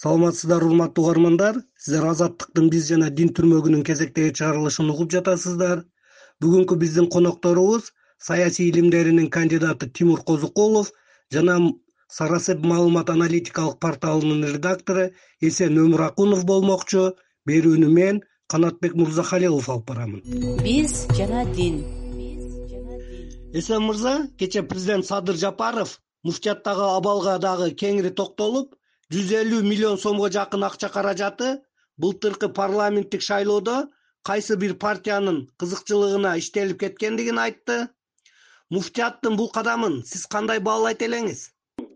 саламатсыздарбы урматтуу угармандар. Сиздер азаттыктын биз жана дин түрмөгүнүн кезектеги чыгарылышын угуп жатасыздар. Бүгүнкү биздин конокторубуз саясий илимдеринин кандидаты тимур козукулов жана сарасеп маалымат аналитикалык порталынын редактору эсен өмүракунов болмокчу. Берүүнү мен канатбек мырзахалилов алып барамын. Биз жана дин. Эсен мырза кечээ президент садыр жапаров муфтияттагы абалга дагы кеңири токтолуп жүз элүү миллион сомго жакын акча каражаты былтыркы парламенттик шайлоодо кайсы бир партиянын кызыкчылыгына иштелип кеткендигин айтты. Муфтияттын бул кадамын сиз кандай баалайт элеңиз?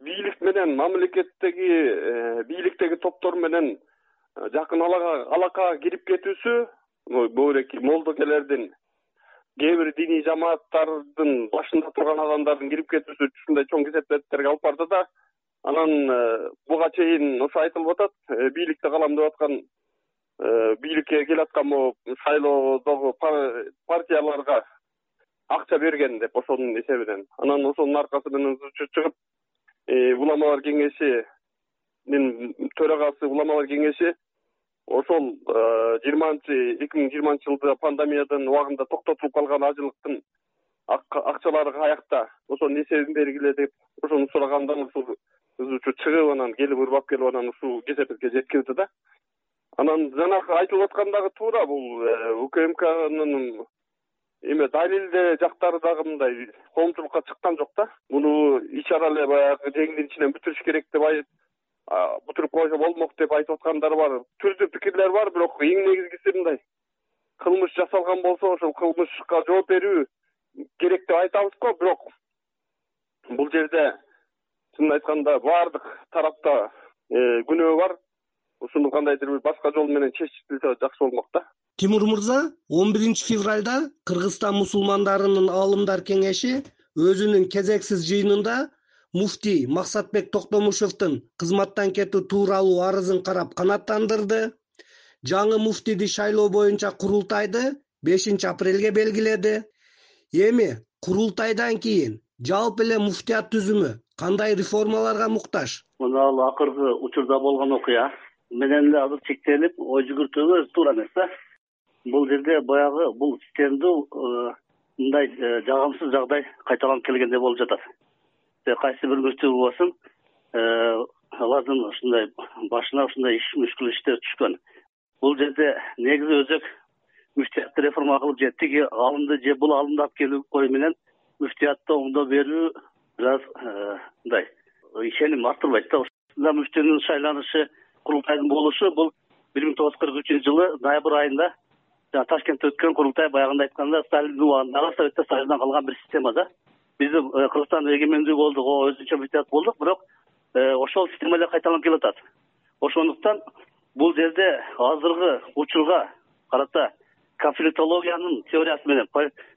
Бийлик менен мамлекеттеги э, бийликтеги топтор менен э, жакын алакага кирип кетүүсү могуеки молдокелердин кээ бир диний жамааттардын башында турган адамдардын кирип кетүүсү ушундай чоң кесепеттерге алып барды да анан э, буга чейин ошо айтылып атат. Э, бийликте калам деп аткан э, бийликке келаткан могу шайлоодогу партияларга акча берген деп ошонун эсебинен. Анан ошонун аркасы менен чыгып уламалар кеңешинин төрагасы уламалар кеңеши ошол жыйырманчы эки миң жыйырманчы жылды пандемиядан убагында токтотулуп калган ажылыктын акчалары каякта ошонун эсебин бергиле деп ошону сураганда ушул өзүнчө чыгып анан келип ырбап келип анан ушул кесепетке жеткирди да. Анан жанагы айтылып аткан дагы туура бул э, укмкнын эме далилдөө жактары дагы мындай коомчулукка чыккан жок да. Муну ич ара эле баягы жеңдин ичинен бүтүрүш керек деп бүтүрүп койсо болмок деп айтып аткандар бар. Түрдүү пикирлер бар бирок эң негизгиси мындай. Кылмыш жасалган болсо ошол кылмышка жооп берүү керек деп айтабыз го бирок бул жерде чынын айтканда баардык тарапта э, күнөө бар. Ушуну кандайдыр бир башка жол менен чечилсе жакшы болмок да. Тимур мырза он биринчи февралда кыргызстан мусулмандарынын аалымдар кеңеши өзүнүн кезексиз жыйынында муфтий максатбек токтомушевдин кызматтан кетүү тууралуу арызын карап канааттандырды. Жаңы муфтийди шайлоо боюнча курултайды бешинчи апрелге белгиледи. Эми курултайдан кийин жалпы эле муфтият түзүмү кандай реформаларга муктаж? Мына ал акыркы учурда болгон окуя. Менен эле азыр чектелип ой жүгүртүүгө туура эмес да. Бул жерде баягы бул системдүү э, мындай э, жагымсыз жагдай кайталанып келгендей болуп жатат. Кайсы бир мүфтий болбосун э, алардын ушундай башына ушундай иш мүшкүл иштер түшкөн. Бул жерде негизи өзөк муфтиятты реформа кылып же тиги алымды же бул алымды алып келүү ою менен муфтиятты оңдоп берүү бираз э, мындай ишеним артылбайт да. Мүфтүнүн шайланышы курултайдын болушу бул бир миң тогуз жүз кырк үчүнчү жылы ноябрь айында жана ташкентте өткөн курултай баягындай айтканда сталиндин убагындагы советтер союзунан калган бир система да. Биздин э, кыргызстан эгемендүү болдук өзүнчө муфтият болдук бирок э, ошол система эле кайталанып келип атат ошондуктан бул жерде азыркы учурга карата конфликтологиянын теориясы менен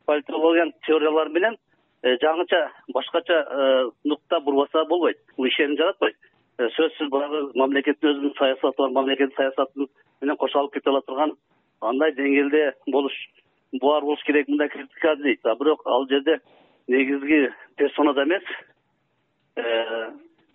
политологиянын теориялары менен Э, жаңыча башкача э, нукта бурбаса болбойт. Бул ишеним жаратпайт. Э, сөзсүз баягы мамлекеттин өзүнүн саясаты бар мамлекеттин саясаты менен кошо алып кете ала турган андай деңгээлде болуш бар болуш керек. Мындай критика дейт. А бирок ал жерде негизги персонада эмес.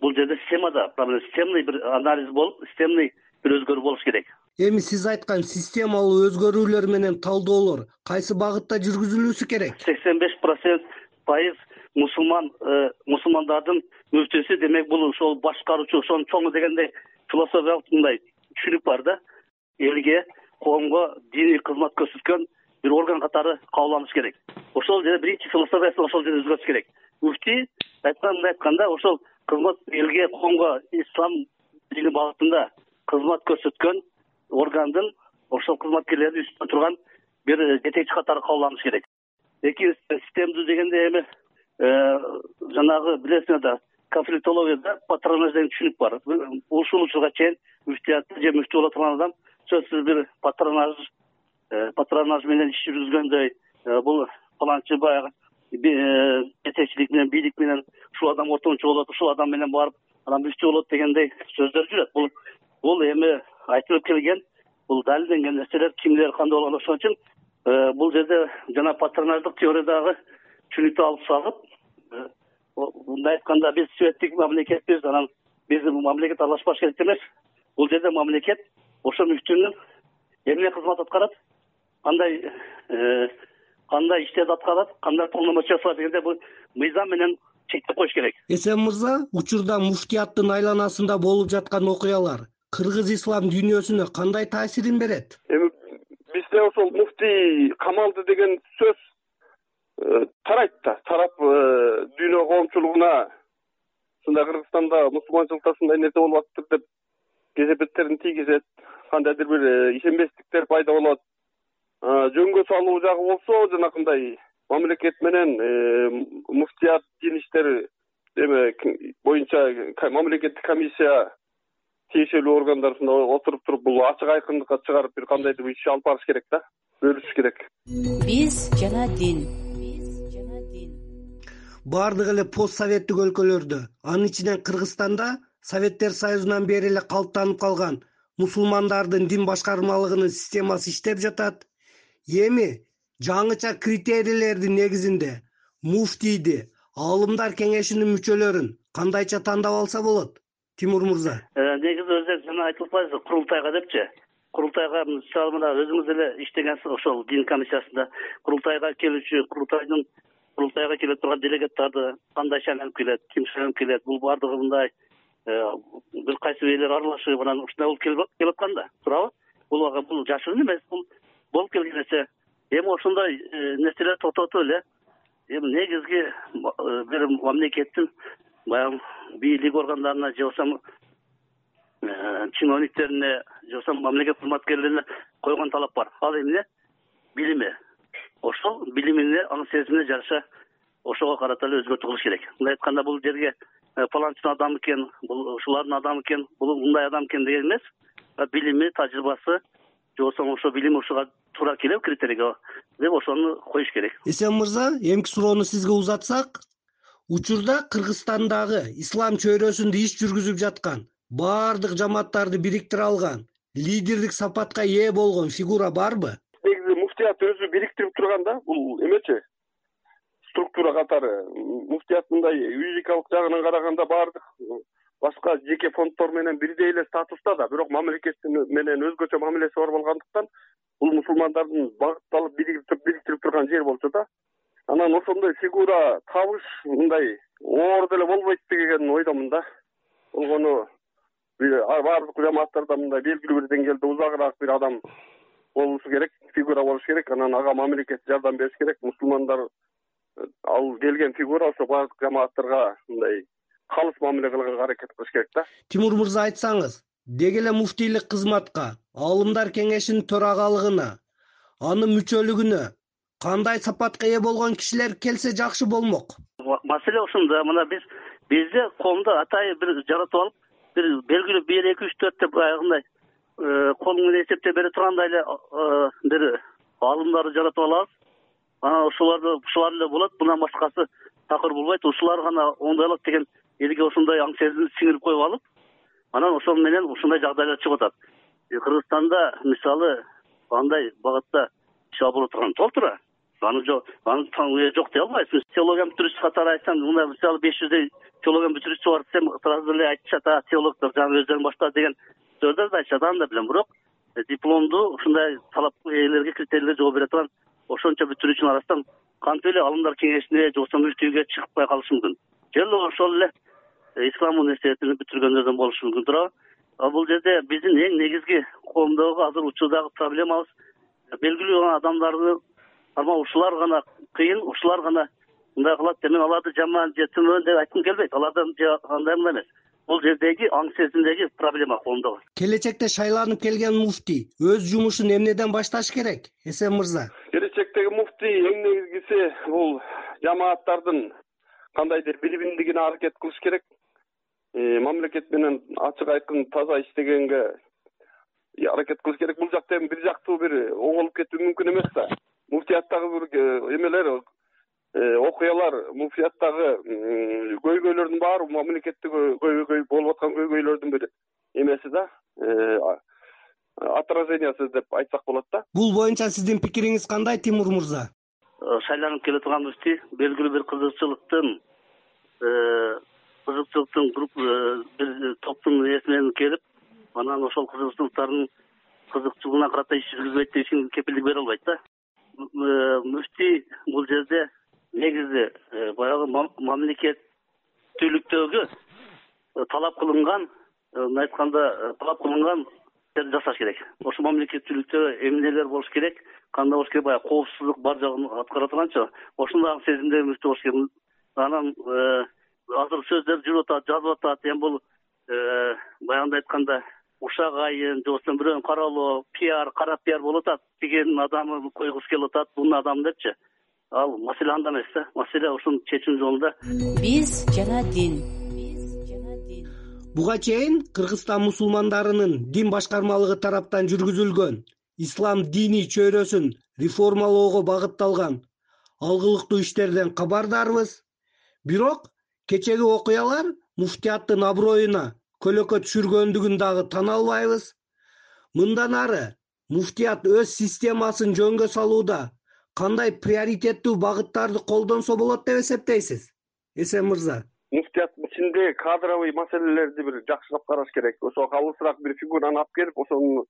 Бул жерде системада системный бир анализ болуп системный бир өзгөрүү болуш керек. Эми сиз айткан системалуу өзгөрүүлөр менен талдоолор кайсы багытта жүргүзүлүүсү керек? Сексен беш процент пайыз мусулман э, мусулмандардын мүфтүсү демек бул ошол башкаруучу ошонун чоңу дегендей философиялык мындай түшүнүк бар да. Элге коомго диний кызмат көрсөткөн бир орган катары кабыл алыныш керек. Ошол жерде биринчи философиясын ошол жерде өзгөртүш керек. Мүфтий айткан мындай айтканда ошол кызмат элге коомго ислам дини багытында кызмат көрсөткөн органдын ошол кызматкерлердин үстүндө турган бир жетекчи катары кабыл алыныш керек экинчи системдүү дегенде эми э, жанагы билесиңер да конфликтологияда патронаж деген түшүнүк бар. Ушул учурга чейин мүфтиятта же мүфтий боло турган адам сөзсүз бир патронаж э, патронаж менен иш жүргүзгөндөй э, бул фаланчы баягы жетекчилик менен бийлик менен ушул адам ортомчу болот ушул адам менен барып анан мүфтий болот дегендей сөздөр жүрөт. Бул бул эми айтылып келген бул далилденген нерселер кимдер кандай болгон ошон үчүн бул жерде жана патронаждык теориядагы түшүнүктү алып салып э, мындай айтканда биз светтик мамлекетпиз анан биз мамлекет аралашпаш керек эмес бул жерде мамлекет ошол мүфтүнүн эмне кызмат аткарат кандай э, кандай иштерди аткарат кандай полномочиясы бар дегенде бул мыйзам менен чектеп коюш керек. Эсен мырза учурда муфтияттын айланасында болуп жаткан окуялар кыргыз ислам дүйнөсүнө кандай таасирин берет? Эми бизде ошол муфтий камалды деген сөз э, тарайт да. Тарап э, дүйнө коомчулугуна ушундай кыргызстанда мусулманчылыкта ушундай нерсе болуп атыптыр деп кесепеттерин тийгизет. Кандайдыр бир э, ишенбестиктер пайда болот. Жөнгө салуу жагы болсо жанакындай мамлекет менен муфтият дин иштери эме боюнча мамлекеттик комиссия тиешелүү органдар ушундай отуруп туруп бул ачык айкындыкка чыгарып бир кандайдыр бир иш алып барыш керек да? Бөлүшүш керек. Биз жана дин. Баардык эле пост советтик өлкөлөрдө анын ичинен кыргызстанда советтер союзунан бери эле калыптанып калган мусулмандардын дин башкармалыгынын системасы иштеп жатат. Эми жаңыча критерийлердин негизинде муфтийди аалымдар кеңешинин мүчөлөрүн кандайча тандап алса болот тимур мырза э, негизи өзү жана айтып атпайсызбы курултайга депчи. Курултайга мисалы мына өзүңүз деле иштегенсиз ошол дин комиссиясында. Курултайга келүүчү курултайдын курултайга келе турган делегаттарды кандай шайланып келет ким шайланып келет бул баардыгы мындай э, бир кайсы ээлер аралашып анан ушундай болуп келип аткан да туурабы бул бул жашыруун эмес бул болуп келген нерсе. Эми ошондой э, нерселерди токтотуп эле эми негизги бир мамлекеттин баягы бийлик органдарына же болбосо э, чиновниктерине же болбосо мамлекет кызматкерлерине койгон талап бар. Ал эмне? Билими ошол билимине аң сезимине жараша ошого карата эле өзгөртүү кылыш керек. Мындай айтканда бул жерге э, фаланчынын адамы экен бул ушулардын адамы экен бул мындай адам экен деген эмес. Билими тажрыйбасы же болбосо ошол билими ушуга туура келеби критерийге деп ошону коюш керек. Эсен мырза эмки суроону сизге узатсак учурда кыргызстандагы ислам чөйрөсүндө иш жүргүзүп жаткан баардык жамааттарды бириктире алган лидердик сапатка ээ болгон фигура барбы? Негизи муфтият өзү бириктирип турган да бул эмечи структура катары муфтият мындай юридикалык жагынан караганда баардык башка жеке фонддор менен бирдей эле статуста да бирок мамлекет менен өзгөчө мамилеси бар болгондуктан бул мусулмандардын багытталып бириктирип турган жери болчу да анан ошондой фигура табыш мындай оор деле болбойт деген ойдомун да. Болгону баардык жамааттарда мындай белгилүү бир деңгээлде узагыраак бир адам болушу керек фигура болуш керек. Анан ага мамлекет жардам бериш керек. Мусулмандар ал келген фигура ошо баардык жамааттарга мындай калыс мамиле кылганга аракет кылыш керек да. Тимур мырза айтсаңыз деги эле муфтийлик кызматка аалымдар кеңешинин төрагалыгына анын мүчөлүгүнө кандай сапатка ээ болгон кишилер келсе жакшы болмок? Маселе ушунда мына биз бизде коомдо атайын бир жаратып алып бир белгилүү бир эки үч төрт деп баягындай э, кол менен эсептеп бере тургандай эле э, бир аалымдарды жаратып алабыз. Анан ушуларды ушулар эле болот. Мындан башкасы такыр болбойт. Ушулар гана оңдой алат деген элге ошондой аң сезимди сиңирип коюп алып анан ошол менен ушундай жагдайлар чыгып атат кыргызстанда мисалы андай багытта иш алып бара турган толтура аны жок аны жок дей албайбыз теологиянын бүтүрүүчүсү катары айтсам мына мисалы беш жүздөй теологиянын бүтүрүүчүсү бар десем сразу эле айтышат теологдор жаңы өздөрүн баштады деген сөздөрдү да айтышат аны да билем. Бирок э, дипломду ушундай талап ээлерге критерийлерге жооп бере турган ошончо бүтүрүүчүнүн арасынан кантип эле аалымдар кеңешине же болбосо мүфтийге чыкпай калышы мүмкүн? Же ошол эле э, ислам университетин бүтүргөндөрдөн болушу мүмкүн туурабы. А бул жерде биздин эң негизги коомдогу азыр учурдагы проблемабыз белгилүү адамдарды ама ушулар гана кыйын ушулар гана мындай кылат мен аларды жаман же төмөн деп айткым келбейт алардан же андай мындай эмес бул жердеги аң сезимдеги проблема коомдо бар келечекте шайланып келген муфтий өз жумушун эмнеден башташ керек эсен мырза келечектеги муфтий эң негизгиси бул жамааттардын кандайдыр билимдигине аракет кылыш керек э, мамлекет менен ачык айкын таза иштегенге аракет кылыш керек бул жакта эми бир жактуу бир оңолуп кетүү мүмкүн эмес да муфтияттагы бир э, эмелер э, окуялар муфтияттагы көйгөйлөрдүн баары мамлекеттик көйгөй болуп аткан көйгөйлөрдүн бир эмеси да э, отражениясы деп айтсак болот да. Бул боюнча сиздин пикириңиз кандай тимур мырза? Шайланып келе турган муфтий белгилүү бир кызыкчылыктын кызыкчылыктын бир топтун ээси менен келип анан ошол кызыкчылыктарын кызыкчылыгына карата иш жүргүзбөйт үчүн кепилдик бере албайт да муфтий бул жерде негизи э, баягы мамлекеттүүлүктөгү э, талап кылынган мындай айтканда талап кылынган жасаш керек. Ошол мамлекеттүүлүктө эмнелер болуш керек кандай болуш керек баягы коопсуздук бар жагын аткара турганчы ошондой сезимде мүфтий болуш керек. Анан азыр сөздөр жүрүп атат жазып атат эми бул баягындай айтканда ушак айын же болбосо бирөөнү каралоо пиар кара пиар болуп атат тигинин адамын койгусу келип атат бунун адамын депчи. Ал маселе анда эмес да. Маселе ушуну чечүү жолунда. Биз жана дин. Дин буга чейин кыргызстан мусулмандарынын дин башкармалыгы тараптан жүргүзүлгөн ислам диний чөйрөсүн реформалоого багытталган алгылыктуу иштерден кабардарбыз. Бирок кечээги окуялар муфтияттын аброюна көлөкө түшүргөндүгүн дагы тана албайбыз. Мындан ары муфтият өз системасын жөнгө салууда кандай приоритеттүү багыттарды колдонсо болот деп эсептейсиз? Эсен мырза. Муфтияттын ичинде кадровый маселелерди бир жакшылап караш керек. Ошо калысыраак бир фигураны алып келип ошонун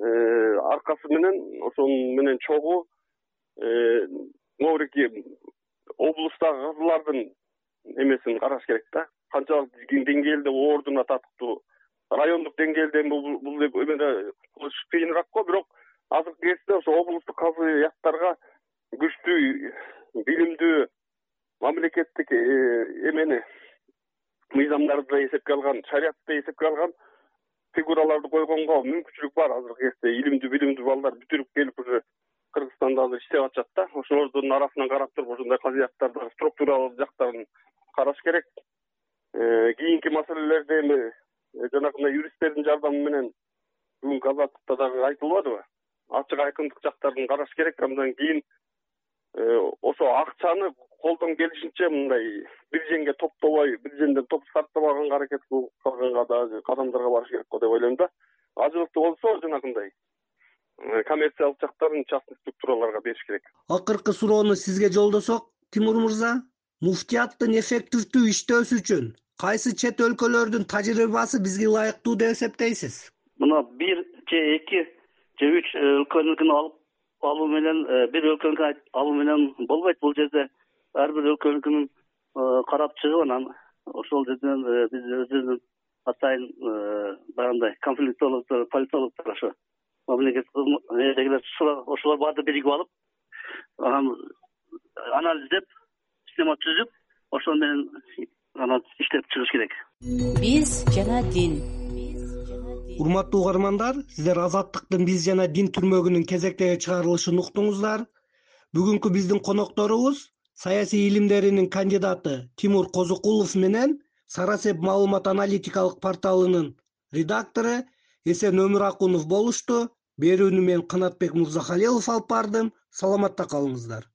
э, аркасы менен ошонун менен чогуу э, могуреки облустагы казылардын эмесин караш керек да канчалык деңгээлде ордуна татыктуу райондук деңгээлде эми бул эмеде кылыш кыйыныраак го бирок азыркы кезде ошо облустук казыяттарга күчтүү билимдүү мамлекеттик э, эмени мыйзамдарды эсепке алган шариятты эсепке алган фигураларды койгонго мүмкүнчүлүк бар. Азыркы кезде илимдүү билимдүү балдар бүтүрүп келип уже кыргызстанда азыр иштеп атышат да. Ошолордун арасынан карап туруп ошондой казыяттарды структуралуу жактарын караш керек кийинки маселелерде эми э, жанагындай юристтердин жардамы менен бүгүнкү азаттыкта дагы айтылбадыбы? Ачык айкындык жактарын караш керек андан кийин э, ошо акчаны колдон келишинче мындай бир жеңге топтобой бир жеңден топ тартпаганга аракет кылганга дагы кадамдарга барыш керек го деп ойлойм да. Ажылыктуу болсо жанагындай коммерциялык жактарын частный структураларга бериш керек. Акыркы суроону сизге жолдосок тимур мырза муфтияттын эффективдүү иштөөсү үчүн кайсы чет өлкөлөрдүн тажрыйбасы бизге ылайыктуу деп эсептейсиз? Мына бир же эки же үч э, өлкөнүкүн алып алуу менен э, бир өлкөнүкүн алуу менен болбойт. Бул жерде ар бир өлкөнүкүн э, карап чыгып анан ошол жерден биз өзүбүздүн атайын баягындай конфликтологдор политологдор ошо мамлекеттик ошолор баарды биригип алып анан анализдеп система түзүп ошол менен анан иштеп чыгыш керек. Биз жана дин. Урматтуу угармандар сиздер азаттыктын биз жана дин түрмөгүнүн кезектеги чыгарылышын уктуңуздар. Бүгүнкү биздин конокторубуз саясий илимдеринин кандидаты тимур козукулов менен сарасеп маалымат аналитикалык порталынын редактору эсен өмүракунов болушту. Берүүнү мен канатбек мырзахалилов алып бардым. Саламатта калыңыздар